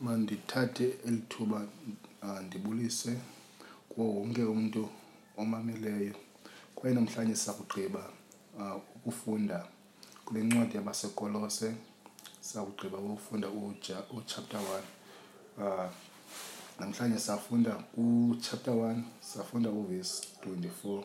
mandithathe eli thuba ah, ndibulise kuwo wonke umntu omameleyo kwaye namhlanje siza kugqiba ah, ukufunda kule ncwadi yabasekolose siza kugqiba ukufunda uchapter one um namhlanje safunda kuchapter one safunda uvesi twenty-four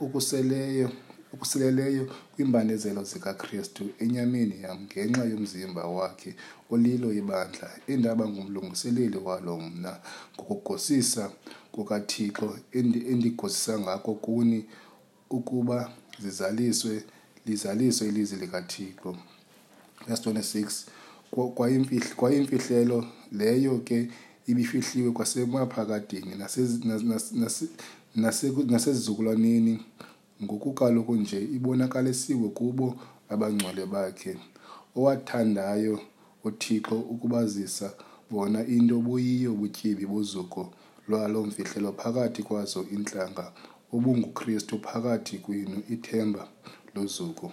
ukuseleyo ukusileleyo kwiimbandezelo zikaKristu enyameni yam ngenxa yomzimba wakhe olilo ibandla, endaba ngumlungiseleli walo mna ngokugosisa kukaThixo endigosisa ngako kuni, ukuba zizaliswe lizaliswe ilizwi likaThixo. verse 26 kwayimfihlo kwayimfihlelo leyo ke ibifihliwe kwasemaphakadini nasezizukulwaneni ngokukaloku nje ibonakalisiwe kubo abangcwele bakhe owathandayo uthixo ukubazisa bona into buyiyo butyibi bozuko lwalo mfihlelo phakathi kwazo iintlanga ubungukristu phakathi kwenu ithemba lozuko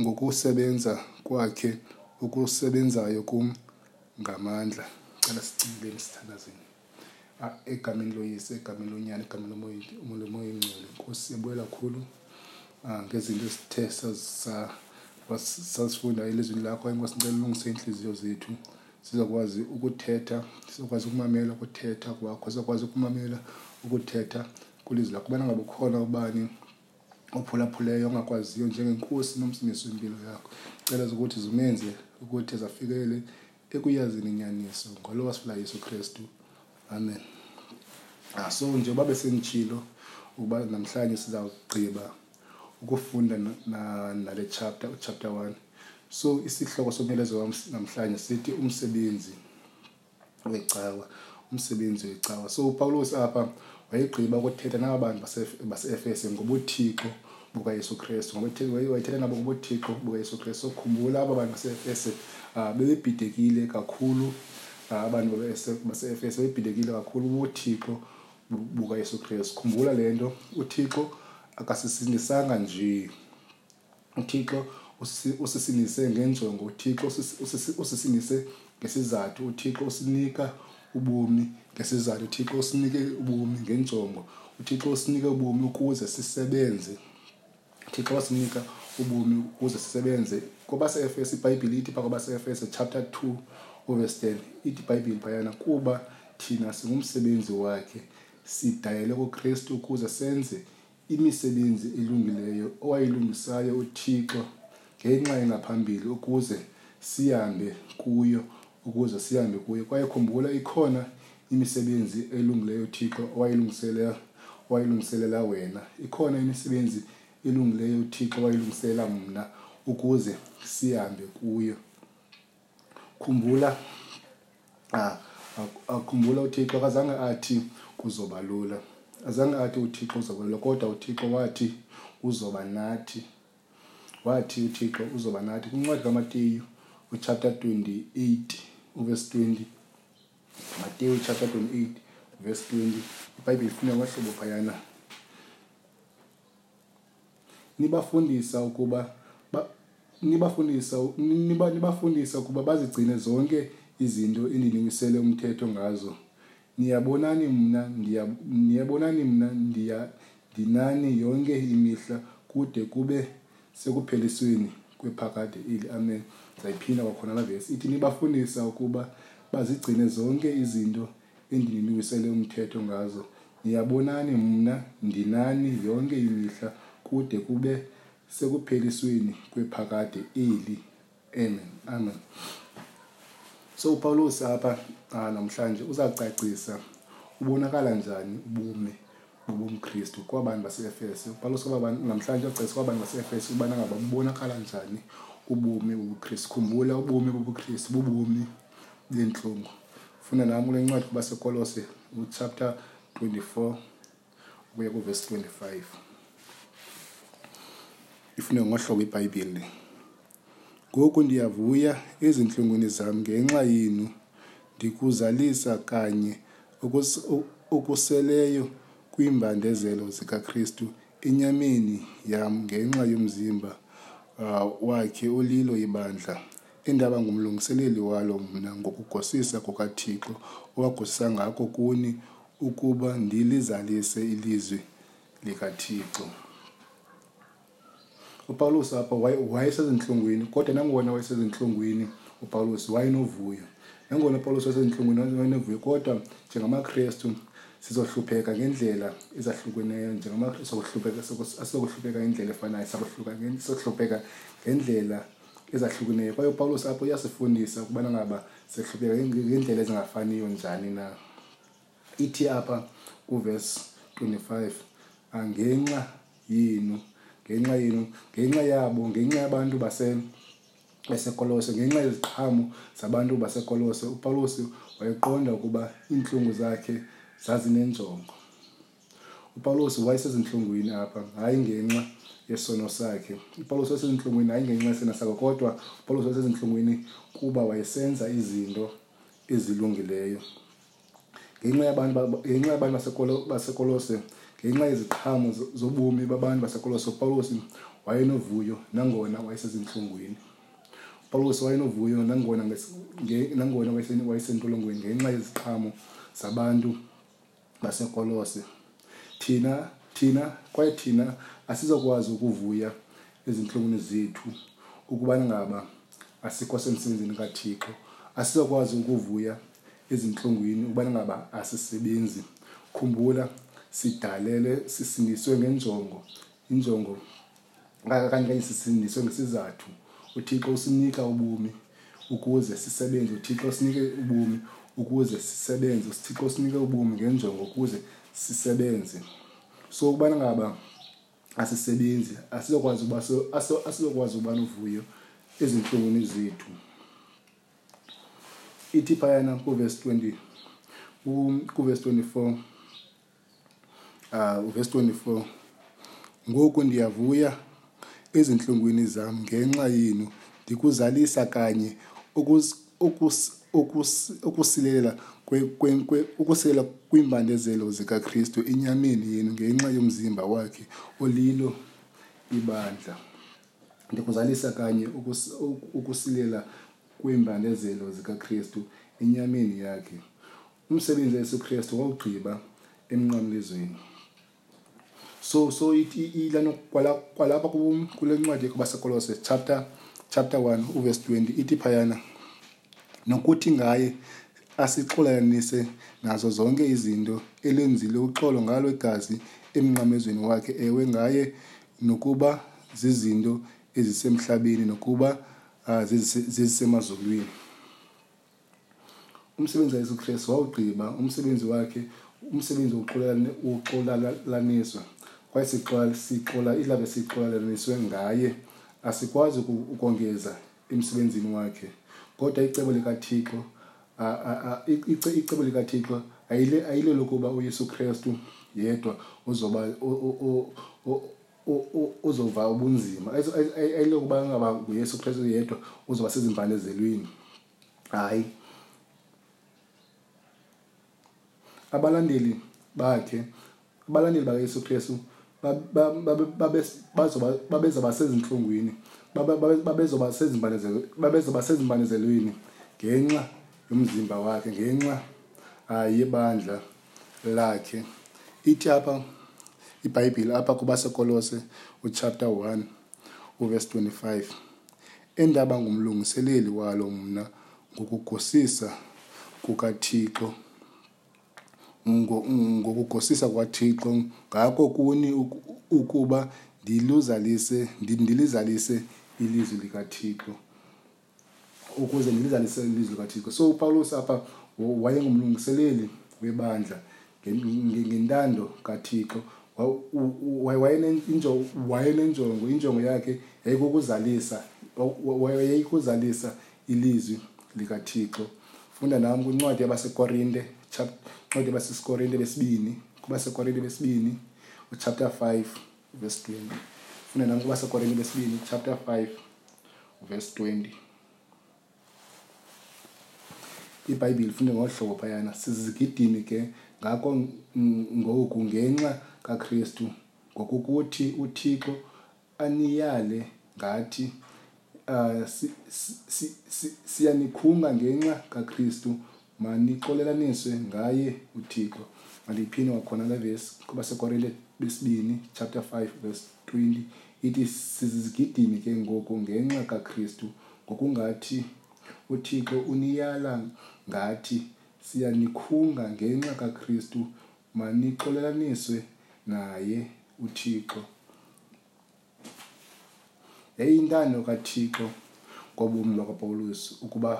ngokusebenza kwakhe okusebenzayo kum ngamandla cela sicingeni sithandazini ah, egameni loyise egameni lonyana egameni lomoya ingcwele nkosi siyabulela khulu ah, ngezinto esithe sazifunda elizwini lakho enkosi ncela ulungise iintliziyo zethu sizokwazi ukuthetha sizokwazi ukumamela ukuthetha kwakho sizokwazi ukumamela ukuthetha kwilizwi lakho ubana ngabe ukhona ubani ophulaphuleyo ongakwaziyo njengenkosi nomsindisi wempilo yakho cela zokuthi zimenze ukuthi zafikele ekuyazini inyaniso ngolo wasifela yesu kristu amen ah, so njengoba besenditshilo ukuba namhlanje sizawugqiba ukufunda nale chapter uchapter one so isihloko somyalezo wam namhlanje sithi umsebenzi wecawa umsebenzi wecawa so upawulos apha wayegqiba ukuthetha naba bantu baseefese ngobuthixo bukayesu kristu wayethetha nabo ngobuthixo bukayesu kristu sokhumbula aba bantu baseefese um ah, bebebhidekile kakhulu ah, abantu baseefese bebebhidekile kakhulu ubuthixo bukayesu kristu khumbula le nto uthixo akasisindisanga njee uthixo usisilise ngenjongo uthixo usisilise ngesizathu uthixo usinika ubomi ngesizathu uthixo usinike ubomi ngenjongo uthixo usinike ubomi ukuze sisebenze uthixo wasinika ubomi ukuze sisebenze kwabasefese ibhayibhile ithi pha kwabasefese chapter 2 overs 10 ithi ibhayibhile phayana kuba thina singumsebenzi wakhe sidayele kukristu ukuze senze imisebenzi elungileyo owayilungisayo uthixo ngenxa engaphambili ukuze sihambe kuyo ukuze sihambe kuyo kwaye khumbula ikhona imisebenzi elungileyo uthixo owayilungiselela owayilungiselela wena ikhona imisebenzi elungileyo uthixo owayilungiselela mna ukuze sihambe kuyo khumbula ah, ah, khumbula uthixo akazange athi kuzoba lula azange athi uthixo uzoba lula kodwa uthixo wathi uzoba nathi wathi uthixo uzoba nathi kwincwadi kamateyu uchapter 28 uverse 20 mateyu chapter 28 verse 20 ibhayibhile ifuna kwahlobo phayana nibafundisa ukuba ba, nibafundisa niba, nibafundisa ukuba bazigcine zonke izinto endinimisele umthetho ngazo niyabonani mna ndiya niyabonani mna ndiya ndinani yonke imihla kude kube sekuphelisweni kwephakade eli amen ndizayiphinda kwakhona la vesi ithi nibafundisa ukuba bazigcine zonke izinto endininiwisele umthetho ngazo niyabonani mna ndinani yonke imihla kude kube sekuphelisweni kwephakade eli amen amen so upawulos apha ah, namhlanje uzacacisa ubonakala njani ubume bobumkristu kwabantu baseefese upawulos namhlanje ucacisa kwabantu baseefese ubana ngaba bubonakala njani ubume bobukristu khumbula ubume bobukristu bubomi neentlungu funda nam kule ncwadi kuba sekolose uchapter 24 ukuya kuvesi 25 ifunde ngohlobo ibhayibhile ngoku ndiyavuya ezintlungwini zam ngenxa yenu ndikuzalisa kanye okuseleyo kwiimbandezelo zikakristu enyameni yam ngenxa yomzimba uh, wakhe olilo ibandla endaba ngumlungiseleli walo mna ngokugosisa kukathixo owagosisa ngako kuni ukuba ndilizalise ilizwi likathixo upawulos apha wayesezintlungwini kodwa nangona wayesezintlungwini upawulos wayenovuyo nangona upawulos wayesezintlungwini wayenovuyo kodwa njengamakrestu sizohlupheka ngendlela ezahlukeneyo njengamakrestu sokuhlupheka indlela efanayo sokuhlupheka ngendlela ezahlukeneyo kwaye upawulos apho uyasifundisa ukubana ngaba sehlukeka ngeendlela ezingafaniyo njani na ithi apha kuvesi 25 angenxa yenu ngenxa yenu ngenxa yabo ngenxa yabantu basekolose ngenxa yeziqhamo zabantu basekolose upawulos wayeqonda ukuba iintlungu zakhe zazinenjongo upawulos wayesezintlungwini apha hayi ngenxa yesono sakhe upawulos wayesezintlungwini hayi ngenxa yesena sakho kodwa upawulos wayesezintlungwini kuba wayesenza izinto ezilungileyo ngenxa yabantu ngenxa yabantu basekolose ngenxa yeziqhamo zobomi babantu basekolose upawulos wayenovuyo nangona wayesezintlungwini upawulos wayenovuyo nangona nangona wayesentolongweni ngenxa yeziqhamo zabantu basekolose thina thina kwaye thina asizokwazi ukuvuya ezintlungwini zethu ukubana ngaba asikho semsebenzini kathixo asizokwazi ukuvuya ezintlungwini ukubana ngaba asisebenzi khumbula sidalele sisindiswe ngenjongo injongo akakanika isisindiso ngesizathu uthixo usinika ubomi ukuze sisebenze uthixo usinike ubomi ukuze sisebenze uthixo usinike ubomi ngenjongo ukuze sisebenze so ukubana ngaba asisebenzi asizokwazi uba asizokwazi uba novuyo ezintlungwini zethu ithi phayana kuvesi 20 kuvesi 24 Ah, verse 24 ngoku ndiyavuya ezintlungwini zam ngenxa yenu ndikuzalisa kanye ukusilela ukusilela kwiimbandezelo zikakristu enyameni yenu ngenxa yomzimba wakhe olilo ibandla ndikuzalisa kanye ukusilela kwiimbandezelo zikakristu enyameni yakhe umsebenzi yesu kristu wawugqiba emnqamlezweni so so ilana kwalapha kule ncwadi kubasekolose chapter chapter 1 uverse 20 ithi phayana nokuthi ngaye asixolanise nazo zonke izinto elenzile uxolo ngalo igazi emnqamezweni wakhe ewe ngaye nokuba zizinto ezisemhlabeni nokuba ah, zizisemazulwini umsebenzi kayesu kristu wawugqiba umsebenzi wakhe umsebenzi woxolalaniswa kwaye sixola ilabe sixolalaniswe ngaye asikwazi ukongeza emsebenzini wakhe kodwa icebo likathixo icebo likathixo ayile lokuba uyesu kristu yedwa uzoba uzova ubunzima ayilokuba ngaba nguyesu kristu yedwa uzoba sezimbandezelweni hayi abalandeli bakhe abalandeli bakayesu kristu babezoba sezintlungwini babezoba sezimbanezelweni ngenxa yomzimba wakhe ngenxa ah, yebandla lakhe ityapha ibhayibhile apha kubasekolose uchapter 1 uvesi 25 endaba ngumlungiseleli walo mna ngokugosisa kukathixo ngokugosisa kwathixo ngako kuni ukuba ndiluzalise ndilizalise ilizwi likathixo ukuze ndilizalise ilizwi likathixo so upawulos apha wayengumlungiseleli webandla ngentando kathixo wayenenjongo injongo yakhe yayikukuzalisa yayikuzalisa ilizwi likathixo funda nam kwincwadi yabasekorinte incwadi yabasesikorinte besibini kubasekorinte besibini uchapter 5 verse 20 fune nami kubasekoreni besibini chapter 5 verse 20 ibhayibhile funde ngolu hlobo phayana sizigidimi ke ngako ngoku ngenxa kakristu ngokukuthi uthixo aniyale ngathi um siyanikhunga ngenxa kakristu manixolelaniswe ngaye uthixo mandiphini wakhona le vesi kwabasekorele besibini chapter 5 verse 20 ithi sizizigidimi ke ngoku ngenxa kakristu ngokungathi uthixo uniyala ngathi siyanikhunga ngenxa kakristu manixolelaniswe naye uthixo yayiyintando kathixo ngobomi bakapawulos ukuba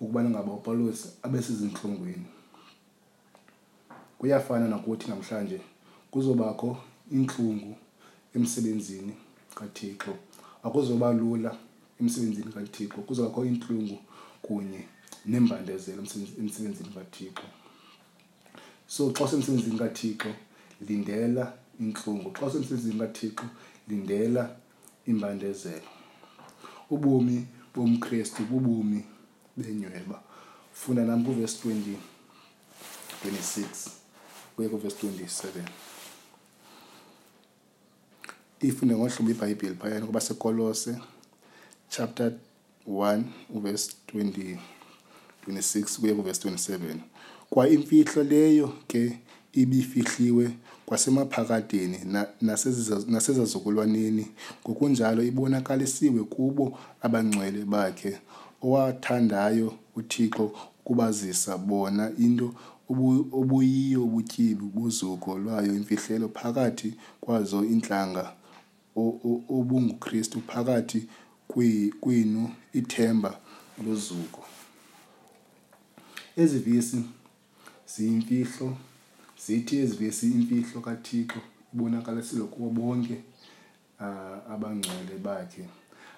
ukubana ngaba upawulos abe sezintlungwini kuyafana nakuthi namhlanje kuzobakho intlungu emsebenzini kathixo akuzoba lula emsebenzini kathixo kuzobakho intlungu kunye nembandezelo emsebenzini kathixo so xa usemsebenzini kathixo lindela intlungu xa usemsebenzini kathixo lindela imbandezelo ubomi bomkristu bubomi benyweba funda nam kuvesi 20 26 kuye kuvesi 27 ifunde ngohlobo ibhayibhile phayana kuba sekolose chapter 1 uvesi 20 26 kuye kuvesi 27 kwa imfihlo leyo ke ibifihliwe kwasemaphakadeni nasezazukulwaneni ngokunjalo ibonakalisiwe kubo abangcwele bakhe owathandayo uthixo ukubazisa bona into obuyiyo ubutyebi buzuko lwayo imfihlelo phakathi kwazo iintlanga obunguKristu phakathi kwenu ithemba lozuko. Ezi vesi ziyimfihlo, zithi ezi vesi imfihlo kaThixo ibonakalisile kubo bonke abangcwele bakhe.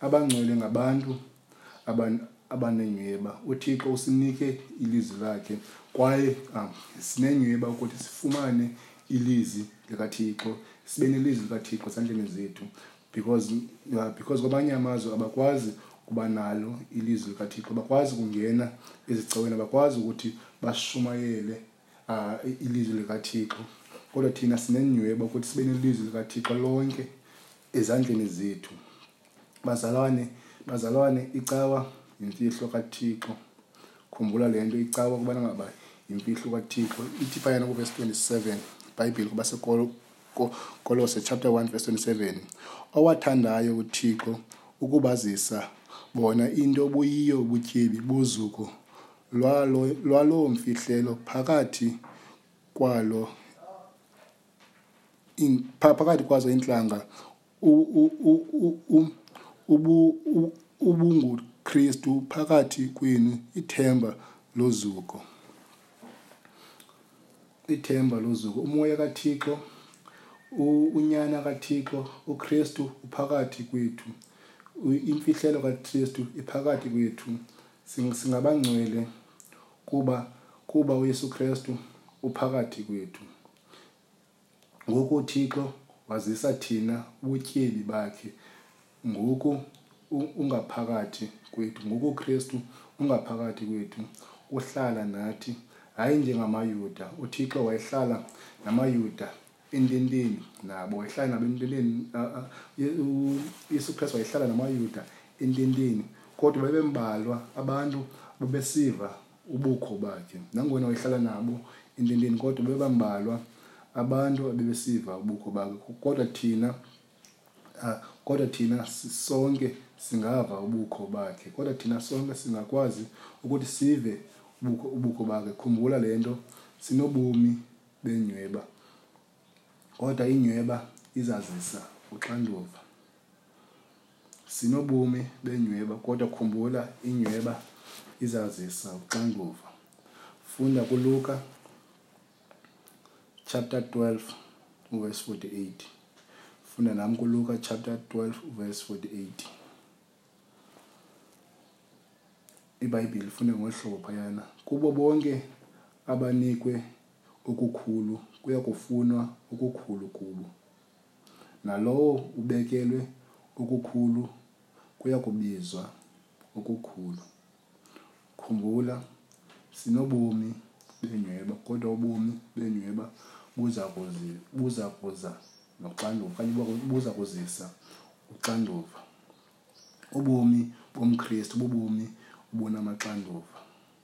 Abangcwele ngabantu. abanenyweba uthixo usinike ilizwi lakhe kwaye um, sinenyweba ukuthi sifumane ilizwi likathixo sibe nelizwi likathixo esandleni zethu because uh, because kwabanye amazwe abakwazi kuba nalo ilizwi likathixo bakwazi ukungena ezicaweni abakwazi ukuthi bashumayele um ilizwi likathixo kodwa thina sinenyweba ukuthi sibe nelizwi likathixo lonke ezandleni zethu bazalwane bazalwane icawa yimfihlo kathixo khumbula le nto icawa kubana ngaba yimfihlo kathixo ithi phayana kuvesi 27 ibhayibhile kuba sekolose chapter 1 verse 27 owathandayo uthixo ukubazisa bona into obuyiyo ubutyebi bozuko lwaloo mfihlelo phakathi kwalo phakathi kwazo intlanga ubunguKristu phakathi kwenu ithemba lozuko ithemba lozuko umoya kaThixo unyana kaThixo uKristu uphakathi kwethu imfihlelo kaKristu iphakathi kwethu singabangcwele kuba kuba uYesu Kristu uphakathi kwethu Ngoku uThixo wazisa thina ubutyebi bakhe ngoku ungaphakathi kwethu, ngoku uKristu ungaphakathi kwethu, uhlala nathi, hayi njengamaYuda. UThixo wayehlala namaYuda ententeni nabo, wayehlala nabo ententeni. UYesu Kristu wayehlala namaYuda ententeni, kodwa babembalwa abantu babesiva ubukho bakhe. Nangona wayehlala nabo ententeni kodwa bebambalwa abantu abebesiva ubukho bakhe kodwa thina ah, kodwa thina sonke singava ubukho bakhe kodwa thina sonke singakwazi ukuthi sive ubukho, ubukho bakhe khumbula le nto sinobumi benyweba kodwa inyweba izazisa uxanduva Sinobomi benyweba kodwa khumbula inyweba izazisa uxanduva. Funda kuLuka chapter 12 verse 48. Funda nam kuLuka chapter 12 verse 48. IBhayibhile funda ngolu hlobo phayana. Kubo bonke abanikwe okukhulu kuya kufunwa okukhulu kubo. Nalowo ubekelwe okukhulu kuya kubizwa okukhulu. Khumbula, sinobomi benyweba, kodwa ubomi benyweba buza kuzi buza kuza noxanduva okanye buza- buza kuzisa uxanduva. Ubomi bomKristu bubomi obunamaxanduva.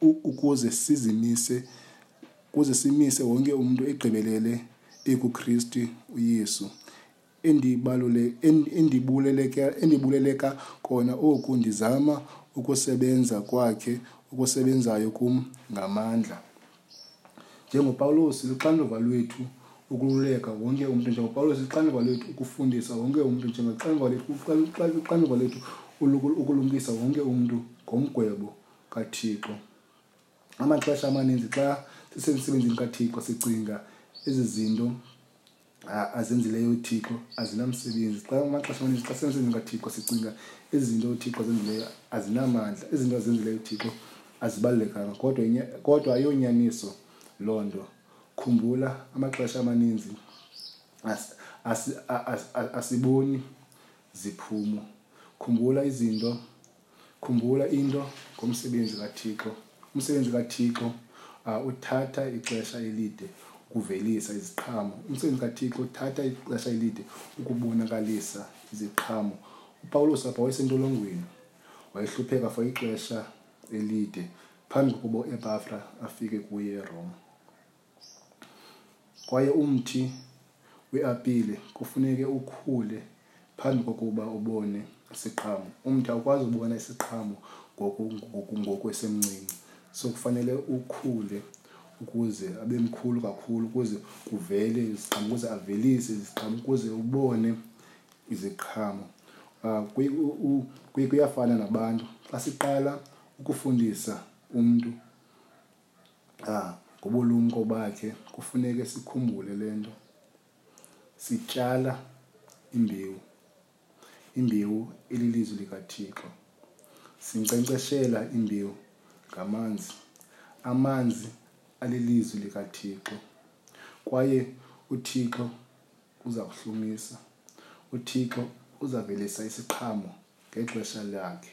ukuze sizimise kuze simise wonke umuntu egqibelele ekuKristu uYesu endibalule endibuleleka endibuleleka kona oku ndizama ukusebenza kwakhe ukusebenzayo kum ngamandla njengopawulos luxanduva lwethu ukululeka wonke umntu njengopawulos luxanduva lwethu ukufundisa wonke umntu njengoxanduva lethu uxanduva lethu ukulumkisa wonke umntu ngomgwebo kathixo amaxesha amaninzi xa sisemsebenzini kathixo sicinga ezi zinto azenzileyo uthixo azinamsebenzi xa amaxesha amaninzi xa sisemsebenzini kathixo sicinga ezi zinto uthixo azenzileyo azinamandla ezi zinto azenzileyo uthixo azibalulekanga kodwa kodwa ayonyaniso loo nto khumbula amaxesha amaninzi asiboni ziphumo khumbula izinto khumbula into ngomsebenzi kathixo umsebenzi kathixo uh, uthatha ixesha elide ukuvelisa iziqhamo umsebenzi kathixo uthatha ixesha elide ukubonakalisa iziqhamo upawulos apha wayesentolongweni wayehlupheka for ixesha elide phambi kokuba uepafra afike kuye eroma kwaye umthi weapile kufuneke ukhule phambi kokuba ubone isiqhamo umthi awukwazi ubona isiqhamo ngokwesemncinci so kufanele ukhule ukuze abe mkhulu kakhulu ukuze kuvele iziqhamo ukuze avelise iziqhamo ukuze ubone iziqhamo ah, kuyafana nabantu xa siqala ukufundisa umntu qha ngobulumko bakhe kufuneke sikhumbule le nto sityala imbewu imbewu elilizwi likathixo sinkcenkceshela imbewu ngamanzi amanzi alilizwi likathixo kwaye uthixo uza kuhlumisa uthixo uzavelisa isiqhamo ngexesha lakhe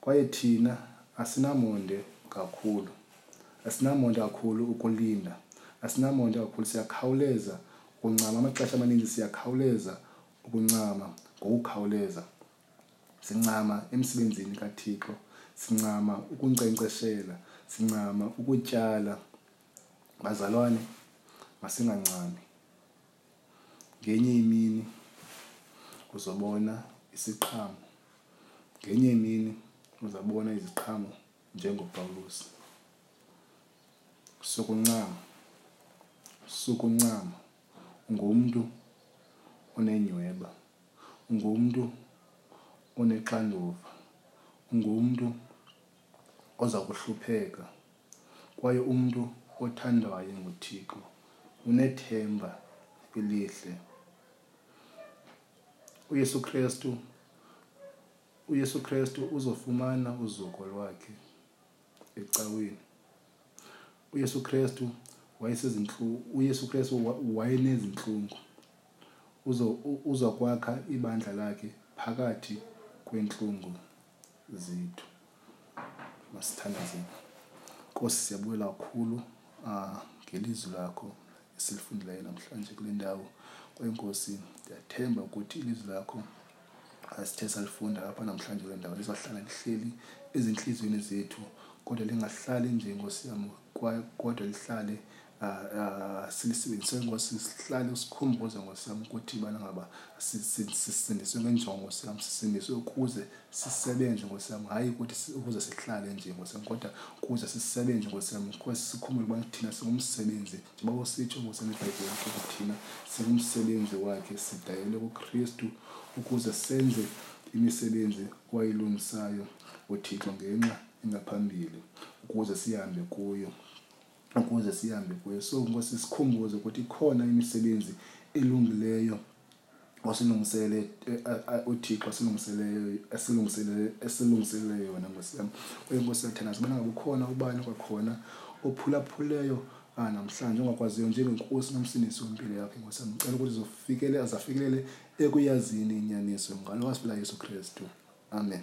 Kwaye thina asinamonde kakhulu, asinamonde kakhulu ukulinda, asinamonde kakhulu, siyakhawuleza ukuncama. Amaxesha amaninzi siyakhawuleza ukuncama ngokukhawuleza. Sincama emsebenzini kaThixo, sincama ukunkcenkceshela, sincama ukutyala. Bazalwane, masingancami. ngenye imini uzobona isiqhamo ngenye imini uzabona iziqhamo njengopawulosi sukuncama sukuncama ungumntu onenyweba ungumntu onexanduva ungumntu oza kuhlupheka kwaye umntu othandwayo nguthixo unethemba elihle uyesu kristu uyesu kristu uzofumana uzuko lwakhe ecaweni uyesu kristu wayesezintlungu uyesu kristu wayenezintlungu uzokwakha ibandla lakhe phakathi kwentlungu zethu masithandaze nkosi siyabuyela kakhulu um ngelizwi lakho esilifundileyo namhlanje kule ndawo kwenkosi ndiyathemba ukuthi ilizwi lakho asithe salifunda lapha namhlanje kule ndawo lizahlala lihleli ezintliziyweni zethu kodwa lingahlali nje nkosi yam kodwa lihlale Ah, ah, silisebenzise nkosi sihlale usikhumbuze nkosi yam ukuthi bana ngaba sisindiswe ngenjongo nkosi yam sisindiswe ukuze sisebenze nkosi yam hayi ukuthi ukuze sihlale nje nkosi yam kodwa ukuze sisebenze nkosi yam nkosi sikhumbule ubana thina singumsebenzi njengoba usitsho nkosi yam ibhayibhile yakho ukuthi thina singumsebenzi wakhe sidayele kukristu ukuze senze imisebenzi kwayilungisayo uthixo ngenxa engaphambili ukuze sihambe kuyo ukuze sihambe kuyo so ngosi sikhumbuze ukuthi ikhona imisebenzi elungileyo osilungisele eh, eh, eh, uthixo asilungiseleyo esilungisele esilungiselele yona nkosi yam kuye nkosi yathana sibona ngabe ukhona ubani kwakhona ophulaphuleyo ah, namhlanje ongakwaziyo njengenkosi nomsindisi wempilo yakhe nkosi yam ndicela ukuthi zofikele azafikelele ekuyazini inyaniso ngalo wasifila yesu kristu amen